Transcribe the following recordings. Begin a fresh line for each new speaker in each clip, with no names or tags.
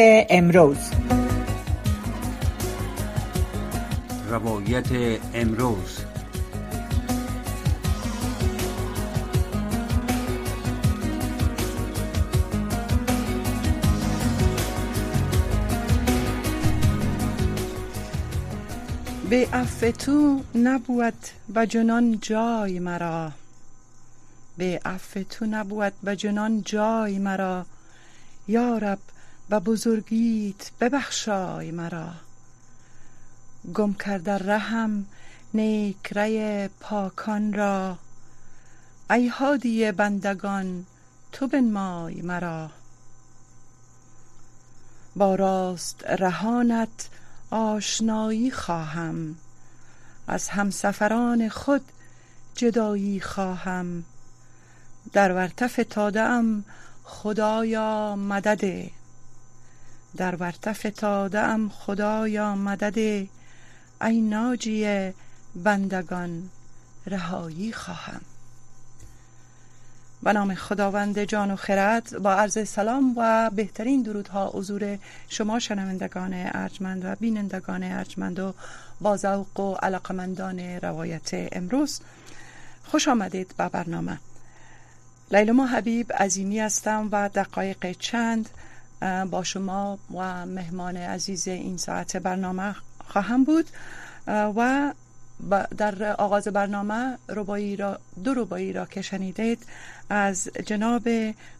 امروز.
روایت امروز.
به عفو تو نبود و جنان جای مرا. به عفو تو نبود و جنان جای مرا. یارب و بزرگیت ببخشای مرا. گم کرده نیک پاکان را. ای هادی بندگان تو بنمای مرا. با راست رهانت آشنایی خواهم. از همسفران خود جدایی خواهم. در ورطه فتاده ام خدایا مدده. در ورطه فتاده ام خدایا مدده ای ناجی بندگان رهایی خواهم. به نام خداوند جان و خرد با عرض سلام و بهترین درودها حضور شما شنوندگان ارجمند و بینندگان ارجمند و با ذوق و علاقمندان روایت امروز خوش آمدید به برنامه. لیلما حبیب عظیمی هستم و دقایق چند با شما و مهمان عزیز این ساعت برنامه خواهم بود و در آغاز برنامه ربایی را دو ربایی را که شنیدید از جناب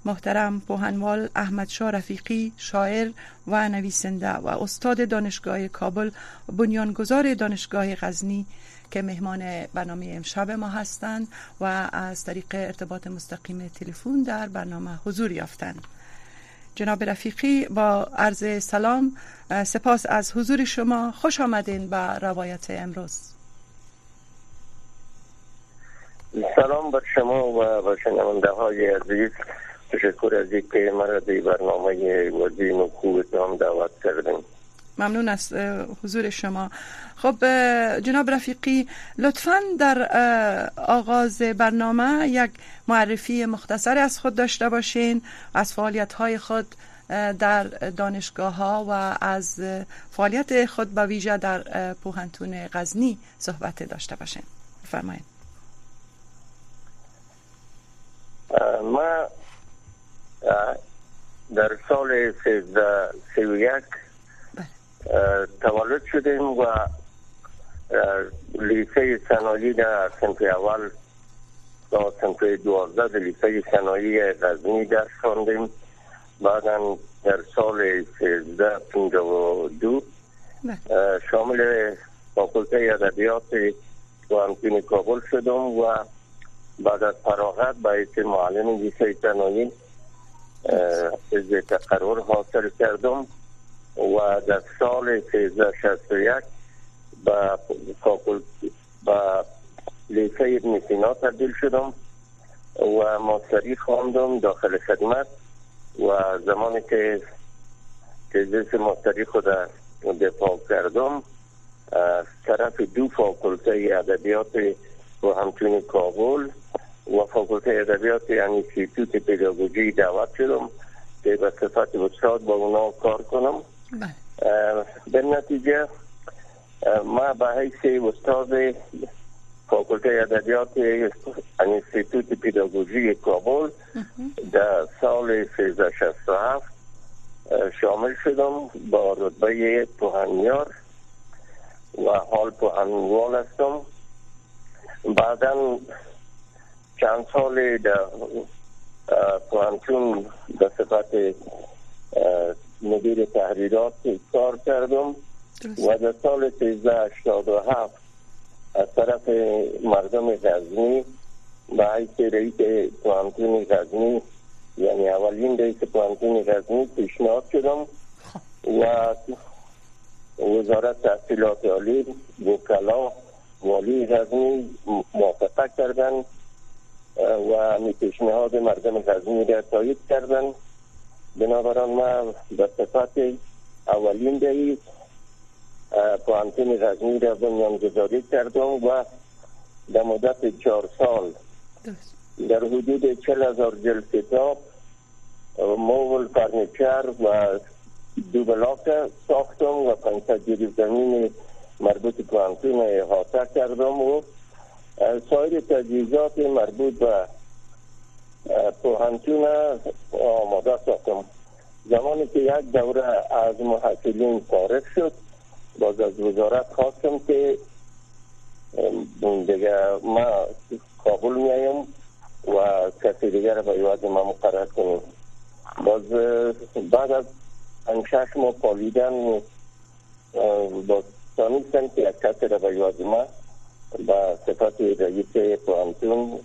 محترم پوهنوال احمد شاه رفیقی شاعر و نویسنده و استاد دانشگاه کابل بنیانگذار دانشگاه غزنی که مهمان برنامه امشب ما هستند و از طریق ارتباط مستقیم تلفن در برنامه حضور یافتند. جناب رفیقی با عرض سلام سپاس از حضور شما. خوش آمدین به روایت امروز.
سلام بر شما و به شنونده های عزیز. تشکر از اینکه مرا به برنامه وزین و خوبتان دعوت کردیم.
ممنون از حضور شما. خب جناب رفیقی لطفا در آغاز برنامه یک معرفی مختصر از خود داشته باشین از فعالیت های خود در دانشگاه ها و از فعالیت خود به ویژه در پوهنتون غزنی صحبت داشته باشین. فرمایید
ما در سال 1331 تولد شدیم و لیسه سنایی در سنف اول تا سنف دوازده در لیسه سنایی غزنی درس خواندیم. بعدا در سال سیزده پینجا و دو شامل فاکلته ادبیات و همچین کابل شدم و بعد از فراغت باید معلم لیسه سنایی از تقرر حاصل کردم. و در سال 1361 با فاکل با لیسه ابن سینا تبدیل شدم و ماستری خواندم داخل خدمت و زمانی که تزیس ماستری خود دفاع کردم از طرف دو فاکلته ادبیات و همچنین کابل و فاکلته ادبیات یعنی سیتوت پیداگوژی دعوت شدم که به صفت استاد با اونا کار کنم. به نتیجه ما به حیث استاد فاکلته ادبیات انستیتوت پیداگوژی کابل در سال 1367 شامل شدم با رتبه پوهنیار و حال پوهنوال هستم. بعدا چند سال در پوهنتون به صفت مدیر تحریرات کار کردم و در سال 1387 از طرف مردم غزنی به حیث رئیس پوانتون غزنی یعنی اولین رئیس پوانتون غزنی پیشنهاد شدم و وزارت تحصیلات عالی وکلا والی غزنی موافقه کردن و می پیشنهاد مردم غزنی را تایید کردن بنابراین ما به صفت اولین رئیس پوانتون غزنی را بنیان گذاری کردم و در مدت چهار سال در حدود چل هزار جلد کتاب موبل فرنیچر و بلاک ساختم و 500 جریب زمین مربوط به انتون احاطه کردم و سایر تجهیزات مربوط به پوهنتون آماده ساختم زمانی که یک دوره از محصلین فارغ شد باز از وزارت خواستم که دیگه ما کابل میایم و کسی دیگر به یاد ما مقرر کنیم. باز بعد از انشاش ما پالیدن باز تانیستن که یک کسی را به یاد ما به صفت رئیس پوانتون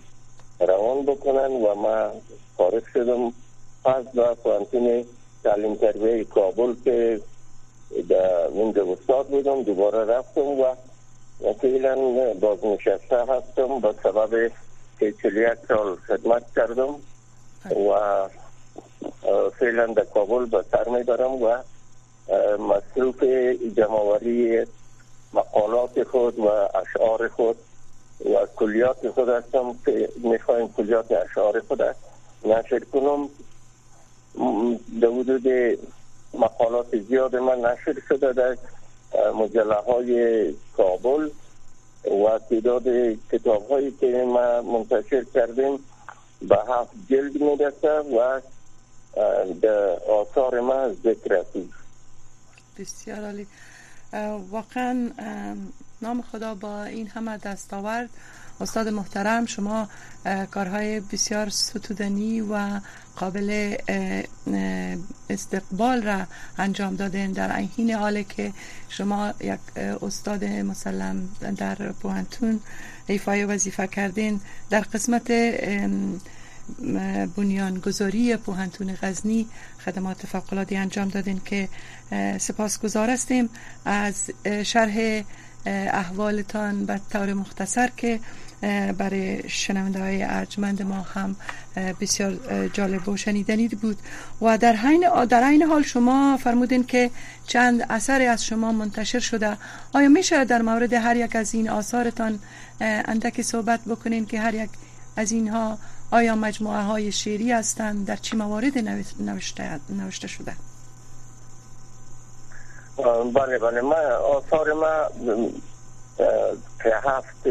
روان بکنن و ما فارغ شدم. پس به پوانتون تعلیم تربیه کابل که در منده استاد بودم دوباره رفتم و فعلا بازنشسته هستم. به سبب که یک سال خدمت کردم و فعلا در کابل به سر می‌برم و مصروف جمعوری مقالات خود و اشعار خود و کلیات خود هستم که می‌خوایم کلیات اشعار خود نشر کنم در حدود مقالات زیاد من نشر شده در مجله های کابل و تعداد کتاب هایی که ما منتشر کردیم به هفت جلد می‌رسه و در آثار ما ذکر است.
بسیار عالی. واقعا نام خدا با این همه دستاورد استاد محترم شما کارهای بسیار ستودنی و قابل استقبال را انجام دادین. در این حال که شما یک استاد مسلم در پوانتون ایفای وظیفه کردین در قسمت بنیانگذاری پوهنتون غزنی خدمات فوق‌العاده انجام دادین که سپاسگزار هستیم. از شرح احوالتان به طور مختصر که برای شنونده های ارجمند ما هم بسیار جالب و شنیدنی بود. و در حین در این حال شما فرمودین که چند اثر از شما منتشر شده. آیا میشه در مورد هر یک از این آثارتان اندکی صحبت بکنین که هر یک از اینها آیا مجموعه های شعری هستند؟ در چی موارد نوشته, نوشته شده؟
بله بله. ما آثار ما که هفت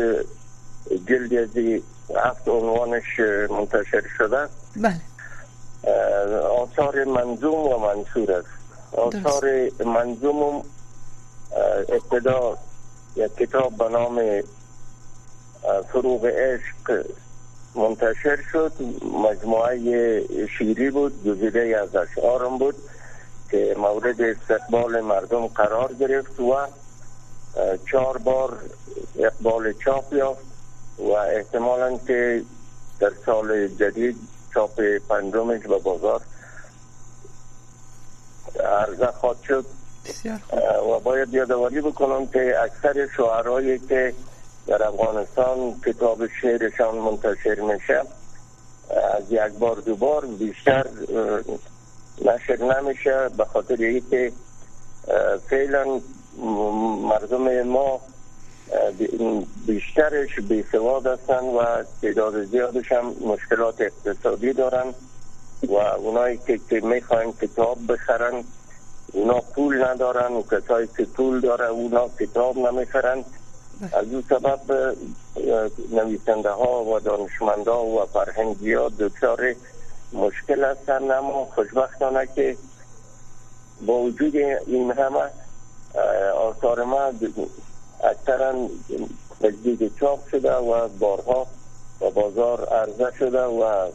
جلد از هفت عنوانش منتشر شده.
بله.
آثار منظوم و منصور است. آثار منظوم ابتدا یک کتاب به نام فروغ عشق منتشر شد. مجموعه شیری بود گزیده از اشعارم بود. که مورد استقبال مردم قرار گرفت و چهار بار اقبال چاپ یافت و احتمالا که در سال جدید چاپ پنجمش به بازار عرضه خواهد شد. و باید یادآوری بکنم که اکثر شعرهایی که در افغانستان کتاب شعرشان منتشر میشه از یک بار دو بار بیشتر نشر نمیشه به خاطر اینکه فعلا مردم ما بیشترش بیسواد هستن و تعداد زیادش هم مشکلات اقتصادی دارن و اونایی که, که می‌خواین کتاب بخرن اونا پول ندارن و کسایی که پول داره اونا کتاب نمی‌خرن. از این سبب نویسنده ها و دانشمنده ها و فرهنگی ها دچار مشکل هستن اما خوشبختانه که با وجود این همه آثار ما اکثرا تجدید چاپ شده و بارها و بازار عرضه شده و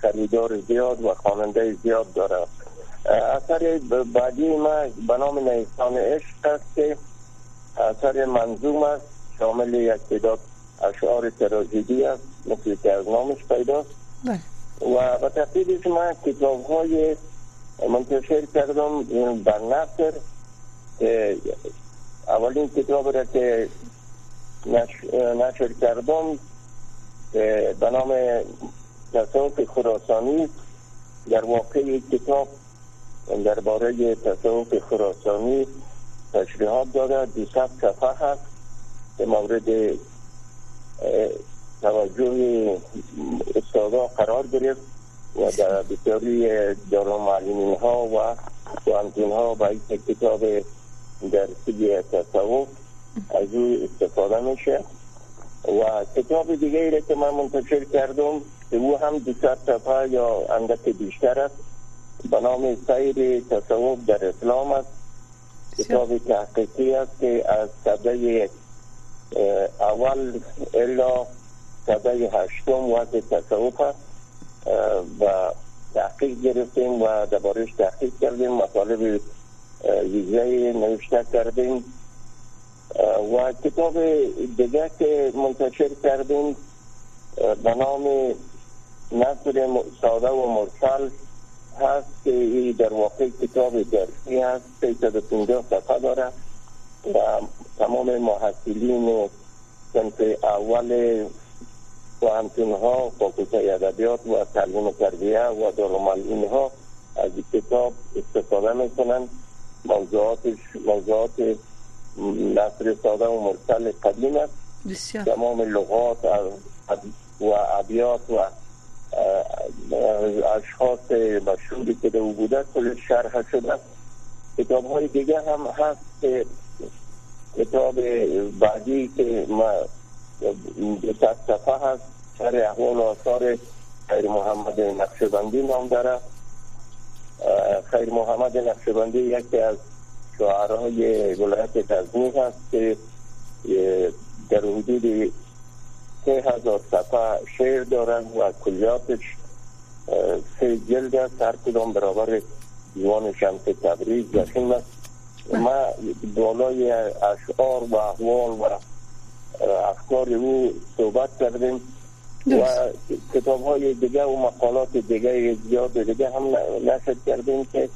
خریدار زیاد و خواننده زیاد داره اثر بعدی ما به نام نیستان عشق است که اثر منظوم است شامل یک تعداد اشعار تراژیدی است مثل که از نامش پیداست
بله.
و به تقدیرش من کتاب های منتشر کردم بر نصر اولین کتاب را که نشر کردم به نام تصوف خراسانی در واقع کتاب درباره تصوف خراسانی تشریحات داده دیست صفحه هست که مورد توجه استادا قرار گرفت و در بسیاری دارو معلمین ها و پوانتون ها با یک کتاب درسی تصوف از او استفاده میشه. و کتاب دیگه ای که من منتشر کردم که او هم دو صفحه یا اندک بیشتر است. به نام سیر تصوف در اسلام است. کتاب تحقیقی است که از صده اول الا صده هشتم وقت تصوف است و تحقیق گرفتیم و دربارش تحقیق کردیم مطالب ویزه نوشته کردیم. و کتاب دیگه که منتشر کردیم به نام نصر ساده و مرسل هست که در واقع کتاب درسی هست 350 صفحه داره و تمام محصلین سنف اول و همتون ها فاکلته ادبیات و تعلیم تربیه و دارالمعلمین ها از کتاب استفاده می‌کنن. موضوعاتش موضوعات نصر ساده و مرسل قدیم است. تمام لغات و ابیات و اشخاص مشهوری که او بوده کل شرح شده. کتاب های دیگه هم هست که کتاب بعدی که ما ست صفحه هست. سر احوال و آثار خیر محمد نقشبندی نام داره. خیر محمد نقشبندی یکی از شعرهای ولایت غزنی هست که در حدود سه هزار صفحه شعر دارن و کلیاتش سه جلد است. هر کدام برابر دیوان شمس تبریز. یقین است ما بالای اشعار و احوال و افکار او صحبت کردیم و کتاب های دیگه و مقالات دیگه زیاد دیگه هم نشد کردیم که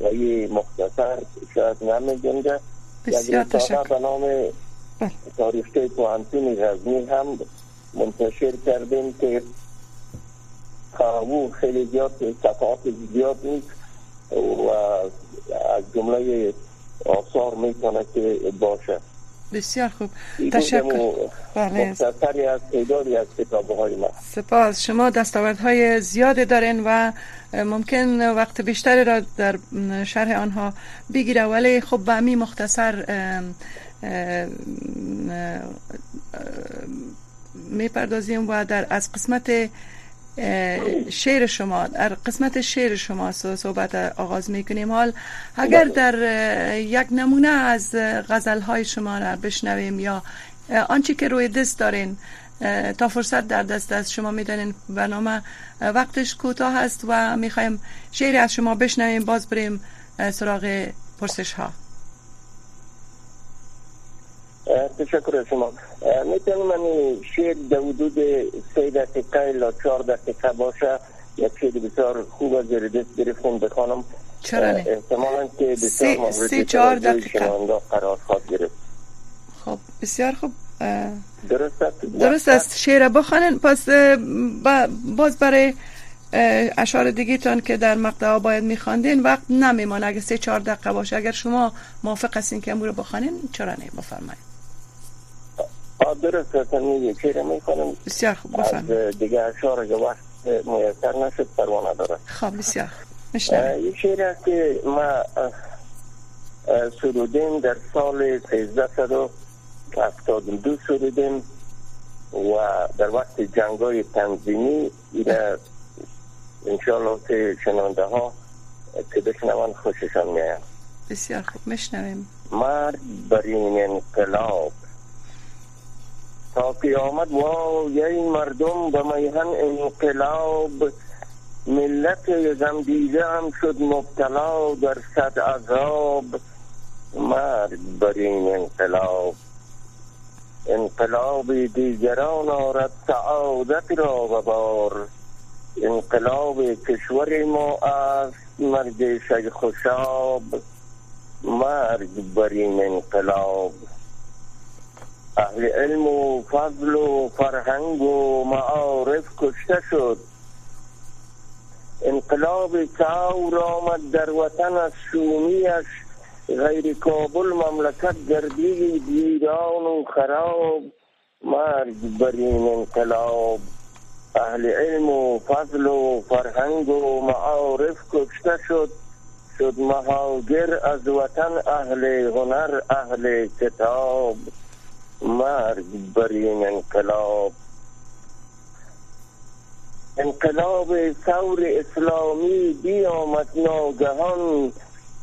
و یه مختصر شاید نمی جنده
بسیار تشکر.
به نام بله. تاریخی پوانتون غزنی هم منتشر کردیم که او خیلی زیاد صفحات زیاد نیست و از جمله آثار می‌تونه که باشه.
بسیار خوب. تشکر.
بله. از تعدادی از های ما.
سپاس. شما های زیاد دارین و ممکن وقت بیشتری را در شرح آنها بگیره ولی خب به امی مختصر می‌پردازیم و در از قسمت شعر شما در قسمت شعر شما صحبت آغاز می‌کنیم. حال اگر بله. در یک نمونه از غزل های شما را بشنویم یا آنچه که روی دست دارین تا فرصت در دست است شما می‌دانین. برنامه وقتش کوتاه است و می‌خوایم شعر از شما بشنویم. باز بریم سراغ پرسش ها
تشکر شما. می‌تونم من شعر در حدود سه دقیقه یا چهار دقیقه باشه. یک شعر بسیار خوب از دست گرفتم بخوانم
چرا نه؟
احتمالا که بسیار مورد
چهار دقیقه.
قرار خواهد گرفت.
خب بسیار خوب.
درست است؟
درست است. شعر بخوانن پس باز برای اشعار دیگه تان که در مقطع باید میخواندین وقت نمیمانه اگه سه چهار دقیقه باشه اگر شما موافق هستین که امور بخوانین چرا نه بفرمایید.
درست است یک شعر می‌خوانم
بسیار خوب بفرمایید.
دیگه اشعار که وقت میسر نشد پروانه داره.
خب بسیار خوب.
یک شعر است که ما سرودیم در سال 1372 سرودیم و در وقت جنگای تنظیمی ایره انشاءالله که شنانده ها که بشنون خوششان میایم
بسیار خوب. میشنویم.
مرد بر این انقلاب تا قیامت و یه مردم به میهن انقلاب ملت زمدیده هم شد مبتلا در صد عذاب. مرد بر این انقلاب. انقلاب دیگران آرد سعادت را و بار. انقلاب کشور ما از مرگ شج خوشاب مرگ بر این انقلاب. اهل علم و فضل و فرهنگ و معارف کشته شد. انقلاب تاور آمد در وطن از شومیش غیر کابل مملکت گردید ویران و خراب. مرگ بر این انقلاب اهل علم و فضل و فرهنگ و معارف کشته شد. شد مهاجر از وطن اهل هنر اهل کتاب. مرگ بر این انقلاب انقلاب ثور اسلامی بیامد ناگهان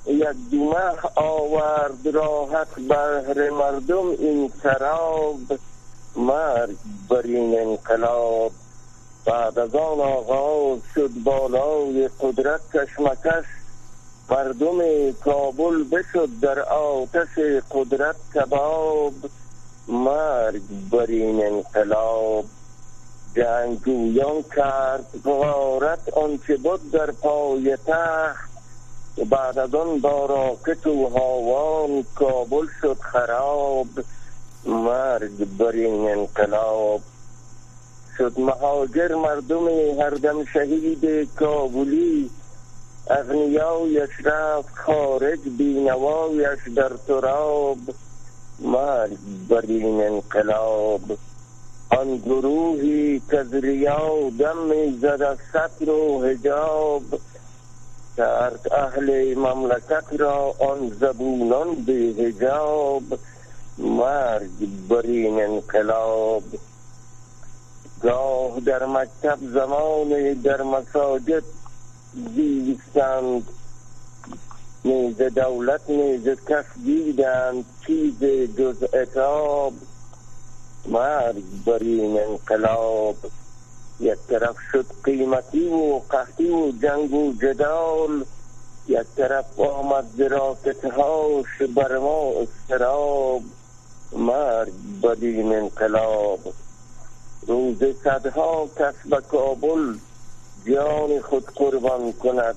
یک دومه آورد راحت بر مردم این سراب مرگ بر این انقلاب بعد از آن آغاز شد بالای قدرت کشمکش مردم کابل بشد در آتش قدرت کباب مرگ بر این انقلاب جنگویان کرد غارت آنچه بود در پای تحت بعد از آن با راکت و هاوان کابل شد خراب. مرگ بر این انقلاب شد مهاجر مردم هر دم شهید کابلی. اغنیایش رفت خارج بینوایش در تراب. مرگ بر این انقلاب. آن گروهی که از ریا دم می‌زد از سطر و حجاب. کرد اهل مملکت را آن زبونان به حجاب. مرگ بر این انقلاب. گاه در مکتب زمان در مساجد زیستند. نیز دولت نیز کس دیدند چیز جز اتاب مرگ بر این انقلاب. یک طرف شد قیمتی و قحطی و جنگ و جدال یک طرف آمد هاش بر ما استراب مرگ بر این انقلاب. روز صدها کس به کابل جان خود قربان کند.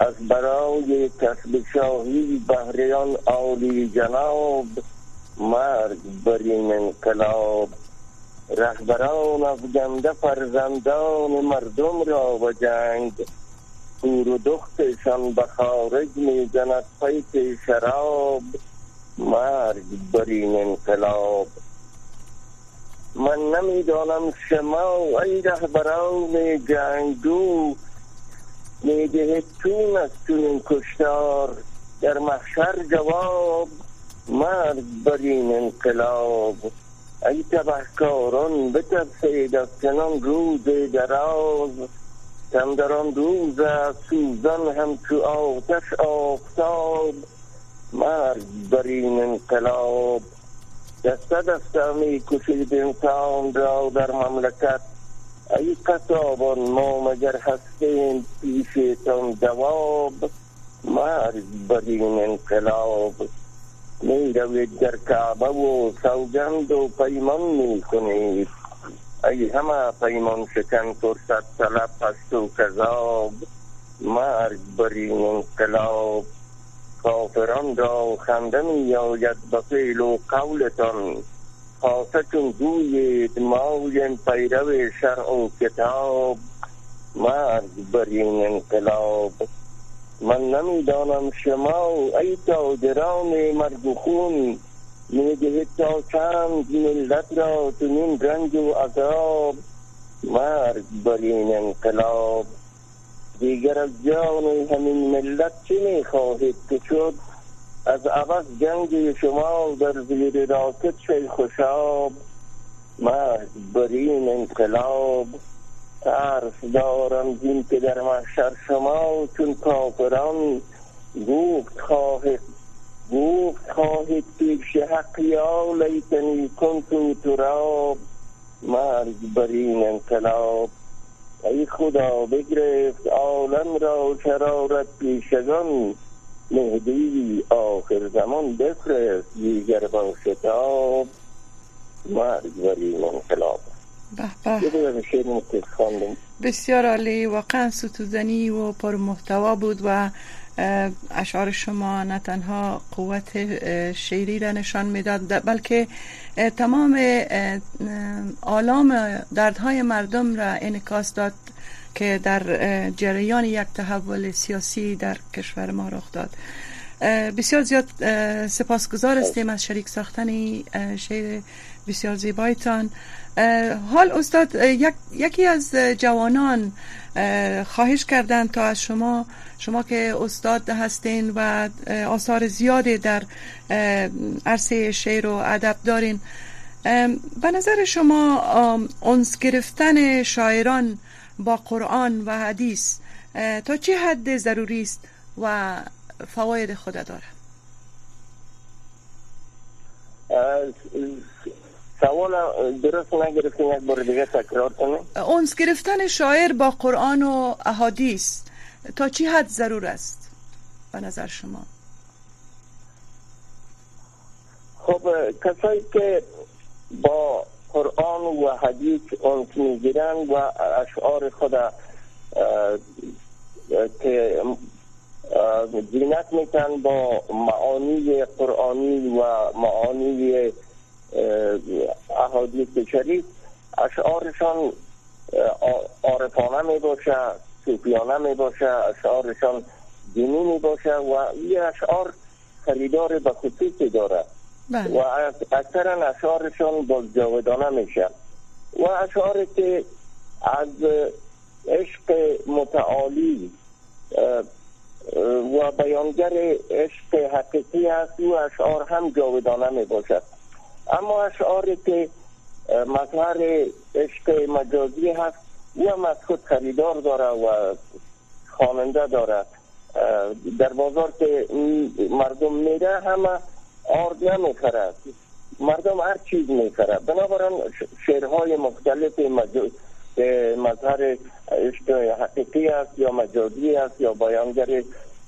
از برای کسب شاهی بهریان عالی جناب مرگ بر این انقلاب. رهبران افگنده فرزندان مردم را و جنگ. پور و دختشان به خارج می‌زند پیک شراب. مرگ بر این انقلاب. من نمی‌دانم شما ای رهبران جنگو چون از چون کشتار در محشر جواب مرگ بر این انقلاب. ای تبهکاران بترسید از چنان روز دراز. کم در آن روز سوزن همچو آتش آفتاب. مرگ بر این انقلاب. دسته دسته می کشید انسان را در مملکت. ای قصابان ما مگر هستیم پیشتان دواب مرگ بر این انقلاب. می روید در کعبه و سوگند و پیمان می کنید ای همه پیمان شکن فرصت طلب هست و کذاب. مرگ بر این انقلاب. کافران را خنده می آید به فعل و قولتان. خاصه چون گویید مایم پیرو شرع و کتاب مرگ بر این انقلاب من نمی‌دانم شما ای تاجران مرگ و خون می‌دهید تا چند ملت را چنین رنج و عذاب مرگ بر این انقلاب دیگر از جان همین ملت چی می‌خواهید که شد از عوض جنگ شما در زیر راکت شیخ خوشاب مرگ بر این انقلاب. ترس دارم دین که در محشر شما چون کافران گفت خواهد گفت خواهید پیش حق یا لیتنی کنتو تراب. مرگ بر این انقلاب. ای خدا بگرفت عالم را شرارت پیشگان. مهدی آخر زمان بفرست دیگر با شتاب مرگ بر این انقلاب
بسیار عالی واقعا ستوزنی و پر محتوا بود و اشعار شما نه تنها قوت شعری را نشان می‌داد بلکه تمام آلام دردهای مردم را انکاس داد. که در جریان یک تحول سیاسی در کشور ما رخ داد. بسیار زیاد سپاسگزار هستیم از شریک ساختن شعر بسیار زیبایتان. حال استاد یک، یکی از جوانان خواهش کردن تا از شما شما که استاد هستین و آثار زیادی در عرصه شعر و ادب دارین. به نظر شما اونس گرفتن شاعران با قرآن و حدیث تا چه حد ضروری است و فواید خود داره
سوال درست نگرفتین یک بار دیگه تکرار کنیم
اونس گرفتن شاعر با قرآن و احادیث تا چی حد ضرور است به نظر شما؟
خب کسایی که با قرآن و حدیث اونس می‌گیرن و اشعار خود که زینت میتن با معانی قرآنی و معانی احادیث شریف اشعارشان عارفانه می باشه صوفیانه می باشه اشعارشان دینی می باشه و این اشعار خریدار به خصوصی داره. و اکثرا اشعارشان باز جاودانه میشه. و اشعاری که از عشق متعالی و بیانگر عشق حقیقی است و اشعار هم جاودانه می باشد اما اشعاری که مظهر عشق مجازی هست از خود خریدار داره و خواننده داره. در بازار که مردم میره همه آرد نمی‌خره مردم هر چیز می‌خره بنابراین شعرهای مختلف مظهر عشق حقیقی است یا مجازی است یا بیانگر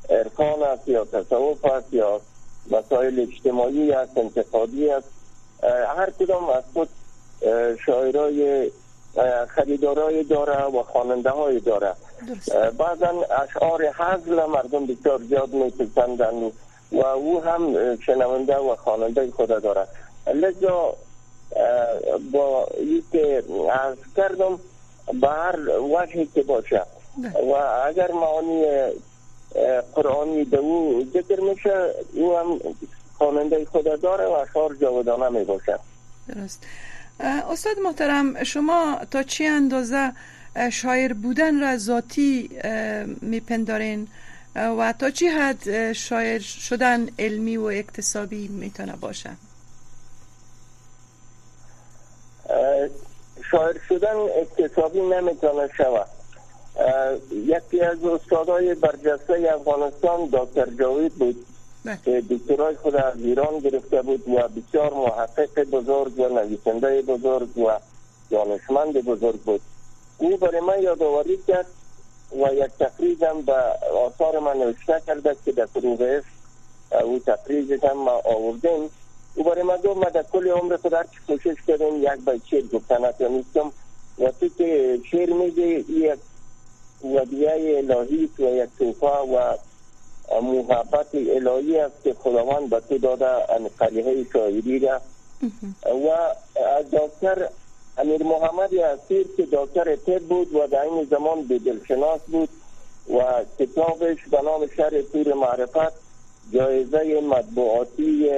ارکان است یا تصوف است یا مسائل اجتماعی است انتقادی است. هر کدام از خود شاعرای خریدارای داره و خواننده های داره بعضا اشعار حزل مردم بسیار زیاد میپسندن و او هم شنونده و خواننده خود داره لذا با که از کردم به هر وجهی که باشه و اگر معانی قرآنی به او ذکر میشه او هم خواننده خود داره و اشعار جاودانه می باشه
درست استاد محترم شما تا چی اندازه شاعر بودن را ذاتی میپندارین؟ و تا چی حد شاعر شدن علمی و اکتسابی می‌تونه باشه؟
شاعر شدن اکتسابی نمی‌تونه شود. یکی از استادای برجسته افغانستان دکتر جاوید بود که دکترای خود از ایران گرفته بود و بسیار محقق بزرگ و نویسنده بزرگ و دانشمند بزرگ بود. او برای من یادآوری کرد و یک تقریزم به آثار من نوشته کرده که در فروغ او تقریز هم ما آوردیم. او برای گفت من در کل عمر خود هرچی کوشش کردیم یک باید شیر گفتن نیستم و تو که شیر میگه یک ودیه الهی و یک توفه و محبت الهی است که خداوند به تو داده ان قریه شاعری را. و دکتر امیر محمد اسیر که دکتر تب بود و در این زمان به دلشناس بود و کتابش به نام شهر تور معرفت جایزه مطبوعاتی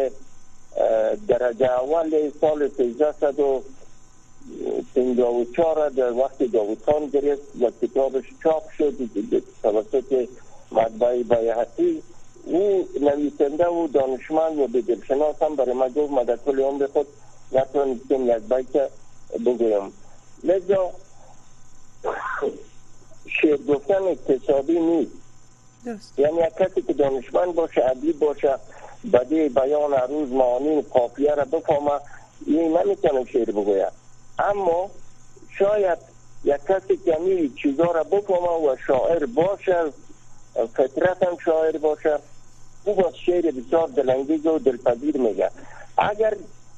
درجه اول سال 1354 در وقت داوود خان گرفت و کتابش چاپ شد توسط مطبعه بایحتی او نویسنده و دانشمند و به دلشناس هم برای ما گفت ما در کل عمر خود نتونستیم یک بیت بگویم. لذا شعر گفتن اقتصادی نیست. یعنی یک کسی که دانشمند باشه ادیب باشه بدی بیان عروض معانی قافیه را بفهمه این نمی‌تونه شعر بگوید. اما شاید یک کسی که همین چیزا را بفهمه و شاعر باشه فطرت هم شاعر باشه او با شعر بسیار دلنگیز و دلپذیر میگه. اگر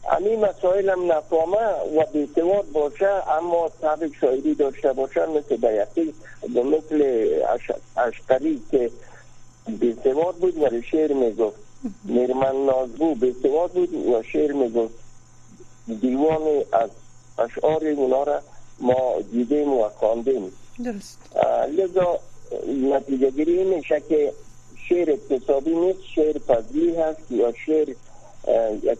همین مسائل هم نفهمه و بیسواد باشه اما طبع شاعری داشته باشه مثل بیقی مثل اشتری که بیسواد بود و شعر می‌گفت. میرمن نازگو بیسواد بود و شعر می‌گفت. دیوان از اشعار اونا را ما دیدیم و خواندیم.
درست.
لذا نتیجه گیری میشه که شعر اقتصادی نیست شعر فضلی هست یا شعر یک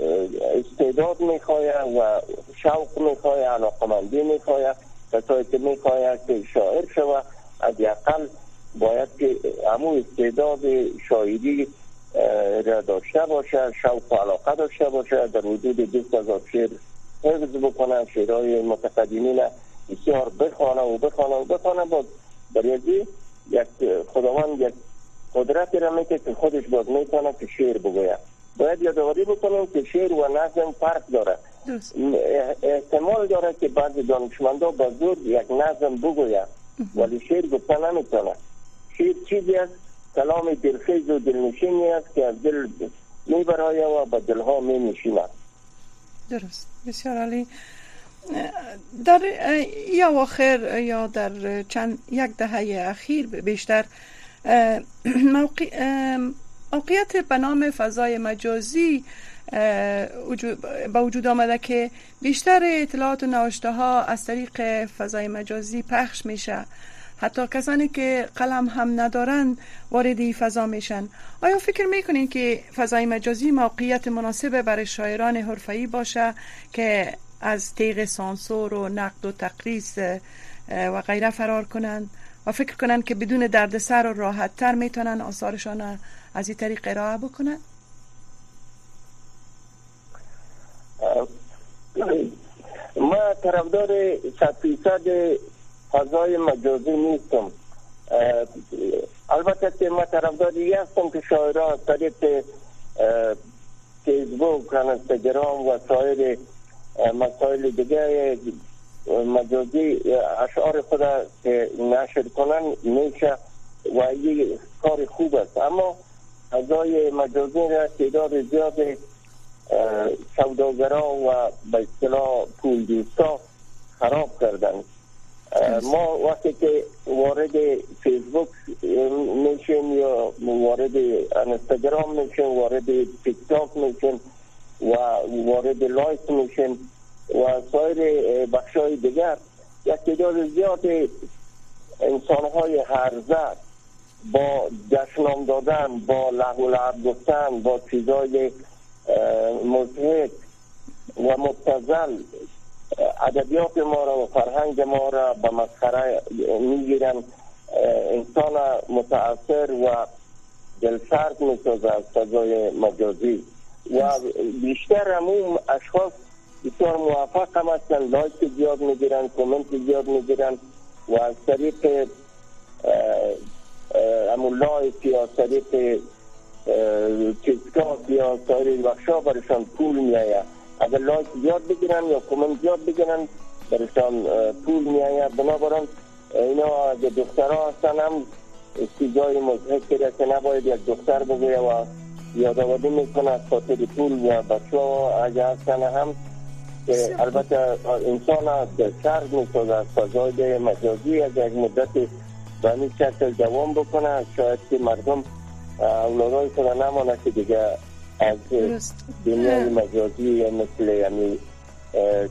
استعداد می‌خواه و شوق می‌خواه علاقمندی می‌خواه کسایی که می‌خواه که شاعر شود از اقل باید که همو استعداد شاعری را داشته باشه شوق و علاقه داشته باشه در حدود 20 هزار شعر حفظ بکنه شعرهای متقدمین بسیار بخوانه و بخوانه و بخوانه. باز در یک خداوند یک قدرتی را که خودش باز می‌تونه که شعر بگوید. باید یادآوری بکنیم که شعر و نظم فرق داره. احتمال داره که بعضی دانشمندا با زور یک نظم بگوید ولی شعر گفته نمی‌تونه. شعر چیزی است؟ کلام دلخیز و دلنشینی است که از دل میبرای و به دلها میشیند
درست. بسیار عالی. در یا آخر یا در چند یک دهه اخیر بیشتر موقعیت به نام فضای مجازی به وجود آمده که بیشتر اطلاعات و نوشته ها از طریق فضای مجازی پخش میشه. حتی کسانی که قلم هم ندارن وارد فضا میشن. آیا فکر می‌کنین که فضای مجازی موقعیت مناسب برای شاعران حرفه‌ای باشه که از تیغ سانسور و نقد و تقریص و غیره فرار کنند و فکر کنند که بدون دردسر و راحت تر می‌تونن آثارشان از این طریق بکنند
ما طرفدار صد فضای مجازی نیستم. البته که ما طرفدار هستم که شاعران از طریق فیسبوک انستگرام و سایر مسائل دیگه مجازی اشعار خود که نشر کنن میشه و یه کار خوب است. اما فضای مجازی را تعداد زیاد سوداگران و به اصطلاح پول دوستا خراب کردن ما وقتی که وارد فیسبوک میشیم یا وارد انستگرام میشیم وارد تیک تاک میشیم و وارد لایک میشیم و سایر بخش های دیگر یک تعداد زیاد انسان های هرزه با جشنام دادن با لحو لعب گفتن با چیزای مزهک و مبتزل ادبیات ما را و فرهنگ ما را به مسخره می‌گیرن. انسان متاثر و دلسرد می‌سازه از فضای مجازی. و بیشتر همون اشخاص بسیار موفق هم هستن like زیاد می‌گیرن کومنت زیاد می‌گیرن و از طریق همون like یا طریق تیکتاک یا سایر بخشا برشان پول میآید. اگر like زیاد بگیرن یا کومنت زیاد بگیرن برشان پول میآید. بنابراین اینا اگه دخترها هستن هم stage ای مضحک که نباید یک دختر بگویه و یادآوری می‌کنه از خاطر پول یا بچه ها اگه هستن هم که البته انسان سرد می‌سازه از فضای مجازی از یک مدت به این شکل دوام بکنه شاید که مردم اولادای خود نمانه که دیگه از دنیای مجازی مثل یعنی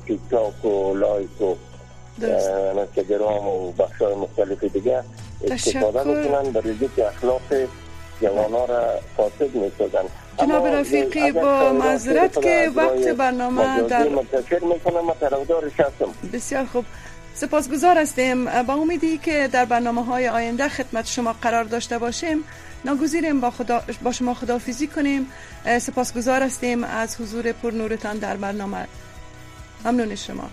تیک تاک و لایک و انستگرام و بخش های مختلف دیگه استفاده بکنن برای که اخلاق جوانا را فاسد می‌سازن.
جناب رفیقی با معذرت که وقت برنامه در بسیار خوب. سپاسگزار هستیم. با امیدی که در برنامه های آینده خدمت شما قرار داشته باشیم ناگزیریم با, خدا با شما خدافیزی کنیم. سپاسگزار هستیم از حضور پر نورتان در برنامه. ممنون شما.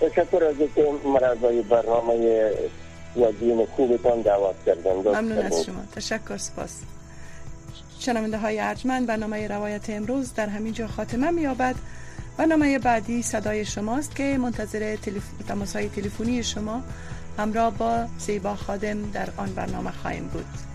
تشکر از اینکه مرزای برنامه وزین خوبتان دعوت کردن.
ممنون از شما. تشکر سپاس. شنونده های ارجمند برنامه روایت امروز در همین جا خاتمه میابد برنامه بعدی صدای شماست که منتظر تلف... تماس های تلفنی شما همراه با زیبا خادم در آن برنامه خواهیم بود.